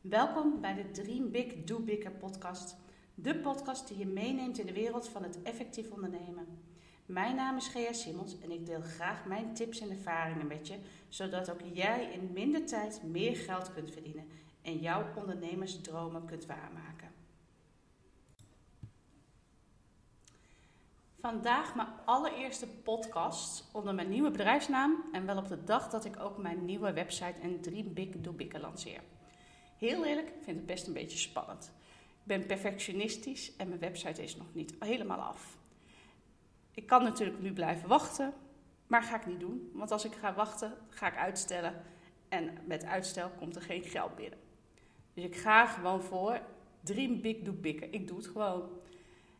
Welkom bij de Dream Big Do Bigger podcast. De podcast die je meeneemt in de wereld van het effectief ondernemen. Mijn naam is Gea Simons en ik deel graag mijn tips en ervaringen met je, zodat ook jij in minder tijd meer geld kunt verdienen en jouw ondernemersdromen kunt waarmaken. Vandaag mijn allereerste podcast onder mijn nieuwe bedrijfsnaam en wel op de dag dat ik ook mijn nieuwe website en Dream Big Do Bigger lanceer. Heel eerlijk, ik vind het best een beetje spannend. Ik ben perfectionistisch en mijn website is nog niet helemaal af. Ik kan natuurlijk nu blijven wachten, maar ga ik niet doen. Want als ik ga wachten, ga ik uitstellen. En met uitstel komt er geen geld binnen. Dus ik ga gewoon voor. Dream big, do bigger. Ik doe het gewoon.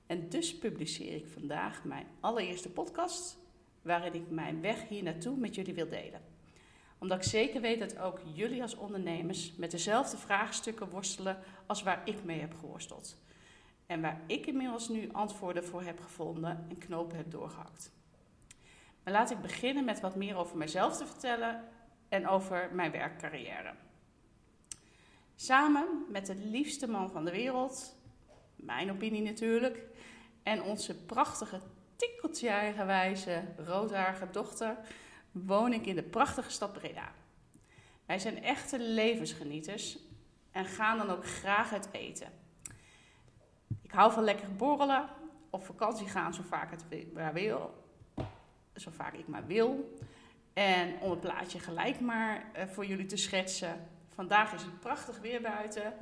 En dus publiceer ik vandaag mijn allereerste podcast, waarin ik mijn weg hier naartoe met jullie wil delen omdat ik zeker weet dat ook jullie als ondernemers met dezelfde vraagstukken worstelen als waar ik mee heb geworsteld. En waar ik inmiddels nu antwoorden voor heb gevonden en knopen heb doorgehakt. Maar laat ik beginnen met wat meer over mezelf te vertellen en over mijn werkcarrière. Samen met de liefste man van de wereld, mijn opinie natuurlijk, en onze prachtige, tikkeltje eigenwijze, roodharige dochter woon ik in de prachtige stad Breda. Wij zijn echte levensgenieters en gaan dan ook graag uit eten. Ik hou van lekker borrelen, op vakantie gaan zo vaak, het maar wil, zo vaak ik maar wil. En om het plaatje gelijk maar eh, voor jullie te schetsen. Vandaag is het prachtig weer buiten.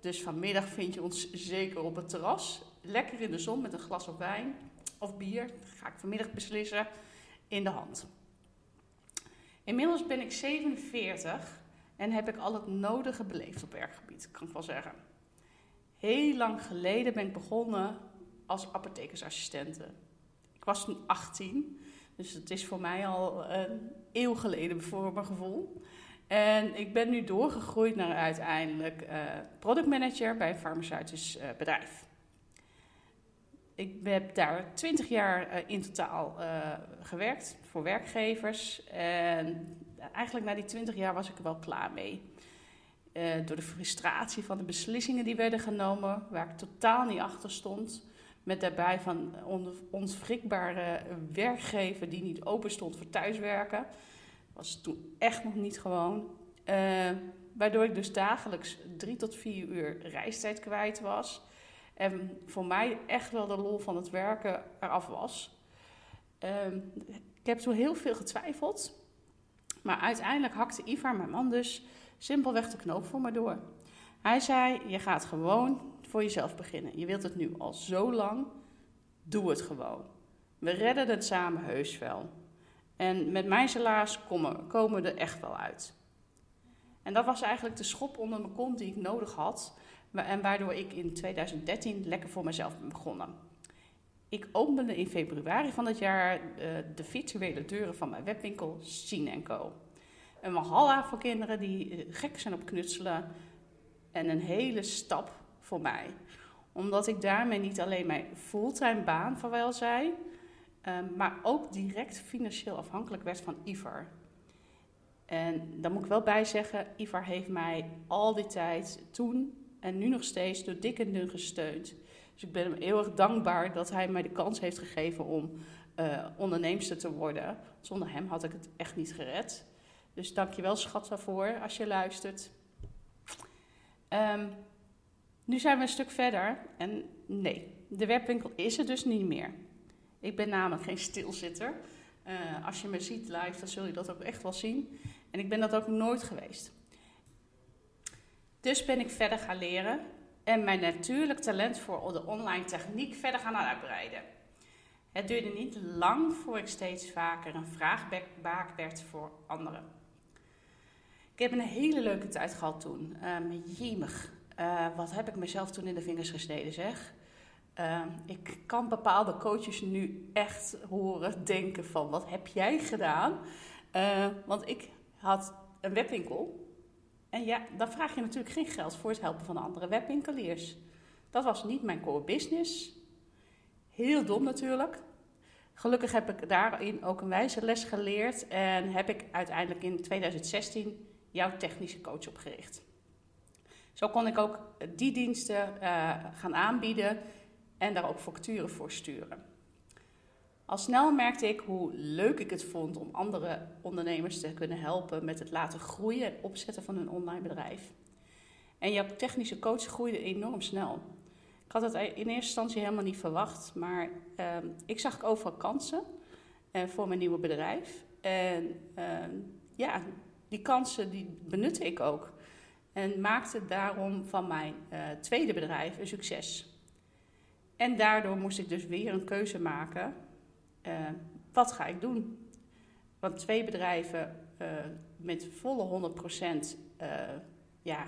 Dus vanmiddag vind je ons zeker op het terras. Lekker in de zon met een glas of wijn of bier. Dat ga ik vanmiddag beslissen in de hand. Inmiddels ben ik 47 en heb ik al het nodige beleefd op werkgebied, kan ik wel zeggen. Heel lang geleden ben ik begonnen als apothekersassistente. Ik was toen 18, dus het is voor mij al een eeuw geleden voor mijn gevoel. En ik ben nu doorgegroeid naar uiteindelijk uh, productmanager bij een farmaceutisch uh, bedrijf. Ik heb daar 20 jaar uh, in totaal gewerkt voor werkgevers. En eigenlijk na die 20 jaar was ik er wel klaar mee. Uh, door de frustratie van de beslissingen die werden genomen, waar ik totaal niet achter stond. Met daarbij van onwrikbare werkgever die niet open stond voor thuiswerken. Was toen echt nog niet gewoon. Waardoor ik dus dagelijks drie tot vier uur reistijd kwijt was. En voor mij echt wel de lol van het werken eraf was. Uh, ik heb toen heel veel getwijfeld. Maar uiteindelijk hakte Ivar, mijn man dus, simpelweg de knoop voor me door. Hij zei, je gaat gewoon voor jezelf beginnen. Je wilt het nu al zo lang, doe het gewoon. We redden het samen heus wel. En met mijn salaris komen, komen we er echt wel uit. En dat was eigenlijk de schop onder mijn kont die ik nodig had. En waardoor ik in 2013 lekker voor mezelf ben begonnen. Ik opende in februari van het jaar uh, de virtuele deuren van mijn webwinkel Sien Co. Een mahalla voor kinderen die eh, gek zijn op knutselen. En een hele stap voor mij. Omdat ik daarmee niet alleen mijn fulltime baan vaarwel zei, uh, maar ook direct financieel afhankelijk werd van Ivar. En daar moet ik wel bij zeggen, Ivar heeft mij al die tijd toen en nu nog steeds door dik en dun gesteund. Dus ik ben hem heel erg dankbaar dat hij mij de kans heeft gegeven om uh, onderneemster te worden. Zonder hem had ik het echt niet gered. Dus dank je wel, schat, daarvoor als je luistert. Um, nu zijn we een stuk verder en nee, de webwinkel is er dus niet meer. Ik ben namelijk geen stilzitter. Uh, als je me ziet live, dan zul je dat ook echt wel zien. En ik ben dat ook nooit geweest. Dus ben ik verder gaan leren en mijn natuurlijk talent voor de online techniek verder gaan uitbreiden. Het duurde niet lang voor ik steeds vaker een vraagbaak werd voor anderen. Ik heb een hele leuke tijd gehad toen. Um, jemig, uh, wat heb ik mezelf toen in de vingers gesneden zeg. Uh, ik kan bepaalde coaches nu echt horen denken van wat heb jij gedaan? Uh, want ik had een webwinkel en ja, dan vraag je natuurlijk geen geld voor het helpen van andere webwinkeliers. Dat was niet mijn core business. Heel dom natuurlijk. Gelukkig heb ik daarin ook een wijze les geleerd en heb ik uiteindelijk in 2016 jouw technische coach opgericht. Zo kon ik ook die diensten uh, gaan aanbieden en daar ook facturen voor sturen. Al snel merkte ik hoe leuk ik het vond om andere ondernemers te kunnen helpen met het laten groeien en opzetten van hun online bedrijf. En jouw technische coach groeide enorm snel. Ik had het in eerste instantie helemaal niet verwacht, maar uh, ik zag overal kansen uh, voor mijn nieuwe bedrijf. En uh, ja, die kansen die benutte ik ook. En maakte daarom van mijn uh, tweede bedrijf een succes. En daardoor moest ik dus weer een keuze maken. Wat ga ik doen? Want twee bedrijven met volle 100% ja,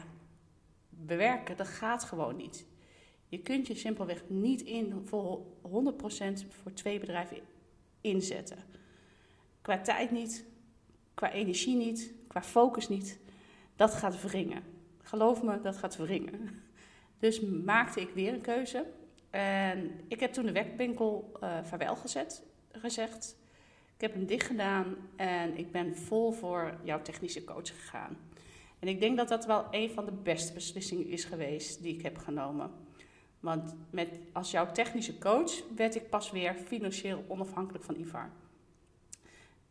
bewerken, dat gaat gewoon niet. Je kunt je simpelweg niet in voor 100% voor twee bedrijven inzetten. Qua tijd niet, qua energie niet, qua focus niet. Dat gaat wringen. Geloof me, dat gaat wringen. Dus maakte ik weer een keuze. En ik heb toen de wekwinkel uh, vaarwel gezet, gezegd. Ik heb hem dicht gedaan en ik ben vol voor jouw technische coach gegaan. En ik denk dat dat wel een van de beste beslissingen is geweest die ik heb genomen. Want met, als jouw technische coach werd ik pas weer financieel onafhankelijk van IVAR.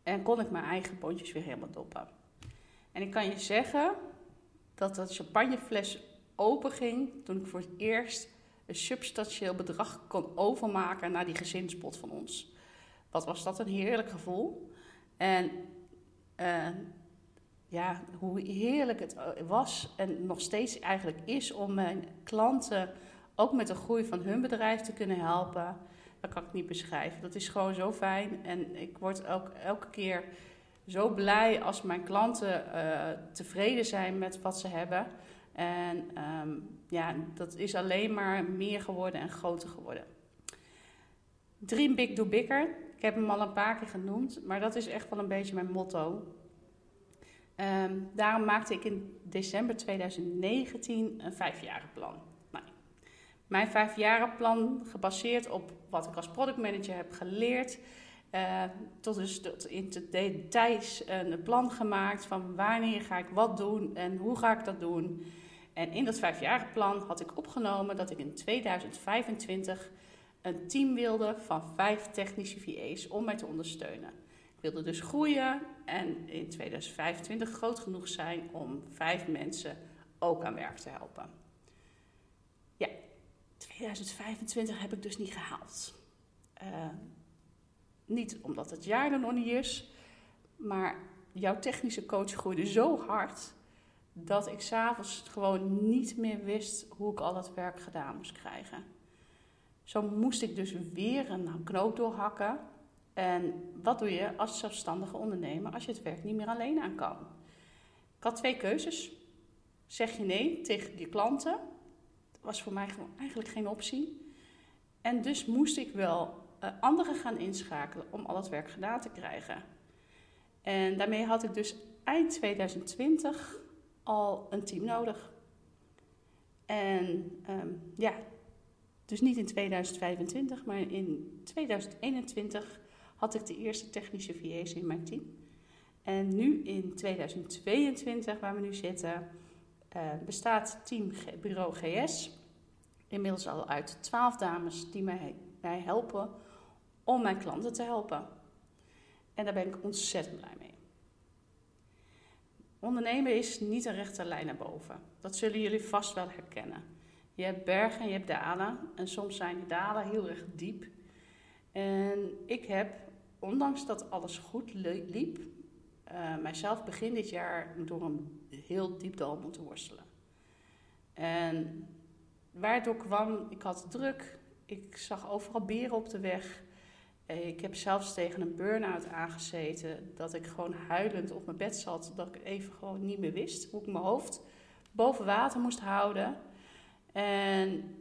En kon ik mijn eigen bondjes weer helemaal doppen. En ik kan je zeggen dat dat champagnefles open ging toen ik voor het eerst een substantieel bedrag kon overmaken naar die gezinspot van ons. Wat was dat een heerlijk gevoel. En uh, ja, hoe heerlijk het was en nog steeds eigenlijk is om mijn klanten ook met de groei van hun bedrijf te kunnen helpen. Dat kan ik niet beschrijven. Dat is gewoon zo fijn. En ik word ook elke keer zo blij als mijn klanten uh, tevreden zijn met wat ze hebben. En um, ja, dat is alleen maar meer geworden en groter geworden. Dream big, do bigger. Ik heb hem al een paar keer genoemd, maar dat is echt wel een beetje mijn motto. Um, daarom maakte ik in december 2019 een vijfjarenplan. Nou, mijn vijfjarenplan gebaseerd op wat ik als productmanager heb geleerd. Uh, tot dus tot in de details een plan gemaakt van wanneer ga ik wat doen en hoe ga ik dat doen. En in dat vijfjarenplan had ik opgenomen dat ik in 2025 een team wilde van vijf technische VA's om mij te ondersteunen. Ik wilde dus groeien en in 2025 groot genoeg zijn om vijf mensen ook aan werk te helpen. Ja, 2025 heb ik dus niet gehaald. Uh, niet omdat het jaar er nog niet is, maar jouw technische coach groeide zo hard dat ik s'avonds gewoon niet meer wist hoe ik al dat werk gedaan moest krijgen. Zo moest ik dus weer een knoop doorhakken en wat doe je als zelfstandige ondernemer als je het werk niet meer alleen aan kan? Ik had twee keuzes. Zeg je nee tegen je klanten? Dat was voor mij gewoon eigenlijk geen optie. En dus moest ik wel uh, anderen gaan inschakelen om al het werk gedaan te krijgen. En daarmee had ik dus eind 2020 al een team nodig. En um, ja, dus niet in 2025, maar in 2021 had ik de eerste technische VA's in mijn team. En nu in 2022, waar we nu zitten, uh, bestaat team Bureau GS inmiddels al uit 12 dames die mij, mij helpen om mijn klanten te helpen. En daar ben ik ontzettend blij mee. Ondernemen is niet een rechte lijn naar boven. Dat zullen jullie vast wel herkennen. Je hebt bergen en je hebt dalen. En soms zijn die dalen heel erg diep. En ik heb ondanks dat alles goed liep, uh, mijzelf begin dit jaar door een heel diep dal moeten worstelen. En waardoor kwam, ik had druk, ik zag overal beren op de weg. Eh, ik heb zelfs tegen een burn-out aangezeten, dat ik gewoon huilend op mijn bed zat, dat ik even gewoon niet meer wist hoe ik mijn hoofd boven water moest houden. En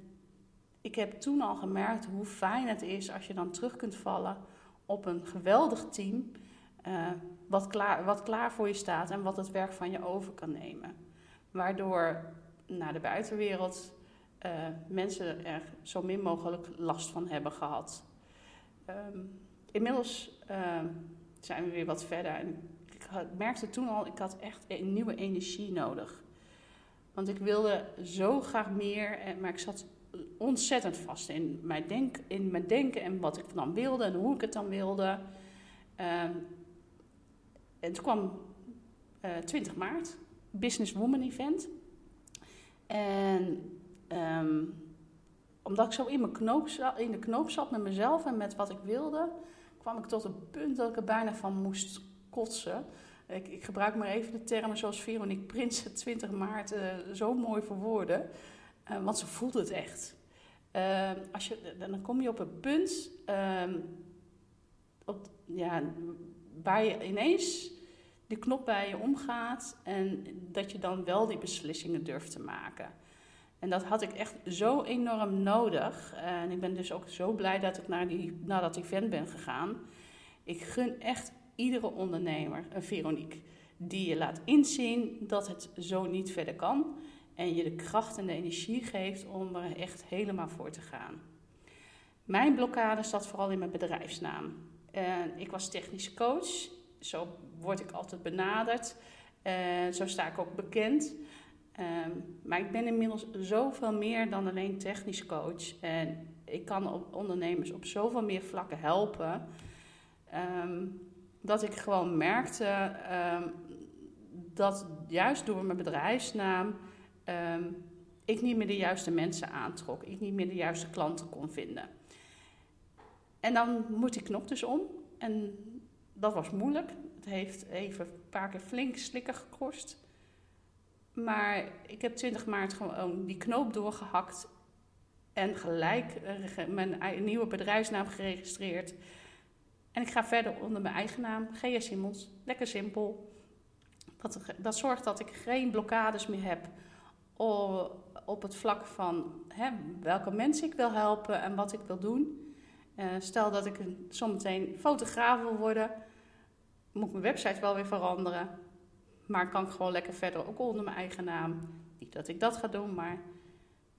ik heb toen al gemerkt hoe fijn het is als je dan terug kunt vallen op een geweldig team. Uh, wat, klaar, wat klaar voor je staat en wat het werk van je over kan nemen. Waardoor naar de buitenwereld uh, mensen er zo min mogelijk last van hebben gehad. Um, inmiddels uh, zijn we weer wat verder. En ik merkte toen al, ik had echt een nieuwe energie nodig. Want ik wilde zo graag meer, maar ik zat ontzettend vast in mijn, denk, in mijn denken en wat ik dan wilde en hoe ik het dan wilde. En toen kwam uh, eh, 20 maart, Business Woman Event. En um, omdat ik zo in, mijn in de knoop zat met mezelf en met wat ik wilde, kwam ik tot een punt dat ik er bijna van moest kotsen. Ik, ik gebruik maar even de termen zoals Veronique Prins het 20 maart uh, zo mooi verwoorden. Uh, want ze voelde het echt. Uh, als je, dan kom je op een punt op, ja, waar je ineens de knop bij je omgaat en dat je dan wel die beslissingen durft te maken. En dat had ik echt zo enorm nodig. En ik ben dus ook zo blij dat ik naar, die, naar dat event ben gegaan. Ik gun echt iedere ondernemer een Veronique. Die je laat inzien dat het zo niet verder kan. En je de kracht en de energie geeft om er echt helemaal voor te gaan. Mijn blokkade zat vooral in mijn bedrijfsnaam. En ik was technisch coach. Zo word ik altijd benaderd. En zo sta ik ook bekend. Ehm, maar ik ben inmiddels zoveel meer dan alleen technisch coach. En ik kan ondernemers op zoveel meer vlakken helpen. Ehm, dat ik gewoon merkte ehm, dat juist door mijn bedrijfsnaam ik niet meer de juiste mensen aantrok. Ik niet meer de juiste klanten kon vinden. En dan moet die knop dus om. En dat was moeilijk. Het heeft even een paar keer flink slikken gekost. Maar ik heb 20 maart gewoon die knoop doorgehakt. En gelijk mijn nieuwe bedrijfsnaam geregistreerd. En ik ga verder onder mijn eigen naam, Gea Simmons. Lekker simpel. Dat, dat zorgt dat ik geen blokkades meer heb op het vlak van hè, welke mensen ik wil helpen en wat ik wil doen. Uh, stel dat ik zometeen fotograaf wil worden, moet mijn website wel weer veranderen. Maar kan ik gewoon lekker verder ook onder mijn eigen naam. Niet dat ik dat ga doen, maar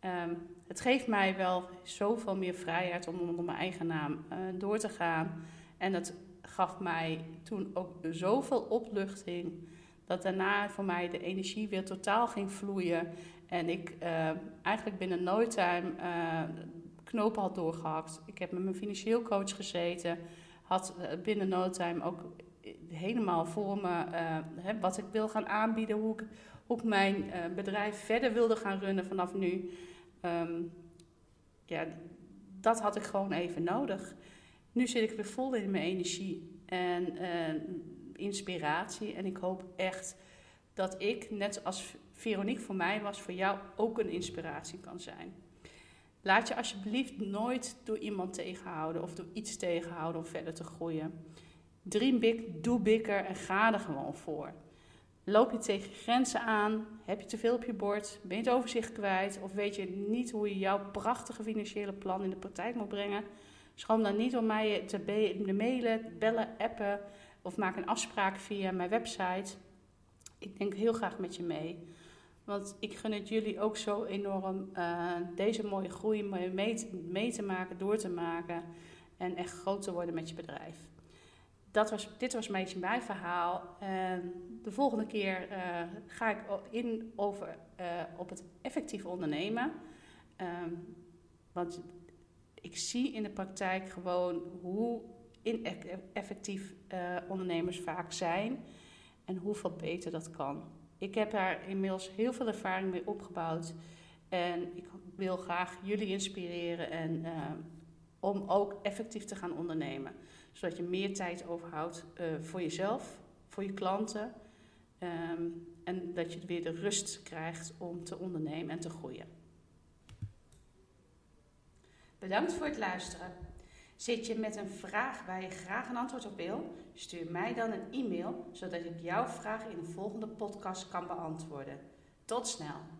um, het geeft mij wel zoveel meer vrijheid om onder mijn eigen naam uh, door te gaan. En het gaf mij toen ook zoveel opluchting. Dat daarna voor mij de energie weer totaal ging vloeien. En ik uh, eigenlijk binnen no time uh, knopen had doorgehakt. Ik heb met mijn financieel coach gezeten. Had binnen no time ook helemaal voor me uh, wat ik wil gaan aanbieden, hoe ik, mijn bedrijf verder wilde gaan runnen vanaf nu. Um, ja, dat had ik gewoon even nodig. Nu zit ik weer vol in mijn energie en uh, inspiratie. En ik hoop echt dat ik, net als Veronique voor mij was, voor jou ook een inspiratie kan zijn. Laat je alsjeblieft nooit door iemand tegenhouden of door iets tegenhouden om verder te groeien. Dream big, doe bigger en ga er gewoon voor. Loop je tegen grenzen aan? Heb je te veel op je bord? Ben je het overzicht kwijt? Of weet je niet hoe je jouw prachtige financiële plan in de praktijk moet brengen? Schroom dan niet om mij te mailen, bellen, appen of maak een afspraak via mijn website. Ik denk heel graag met je mee. Want ik gun het jullie ook zo enorm uh, deze mooie groei mee, mee te maken, door te maken en echt groot te worden met je bedrijf dat was, dit was een beetje mijn verhaal. En de volgende keer uh, ga ik in over uh, op het effectief ondernemen. Um, want ik zie in de praktijk gewoon hoe ineffectief uh, ondernemers vaak zijn en hoeveel beter dat kan. Ik heb daar inmiddels heel veel ervaring mee opgebouwd. En ik wil graag jullie inspireren en, om ook effectief te gaan ondernemen zodat je meer tijd overhoudt uh, voor jezelf, voor je klanten. Um, en dat je weer de rust krijgt om te ondernemen en te groeien. Bedankt voor het luisteren. Zit je met een vraag waar je graag een antwoord op wil? Stuur mij dan een e-mail zodat ik jouw vraag in de volgende podcast kan beantwoorden. Tot snel!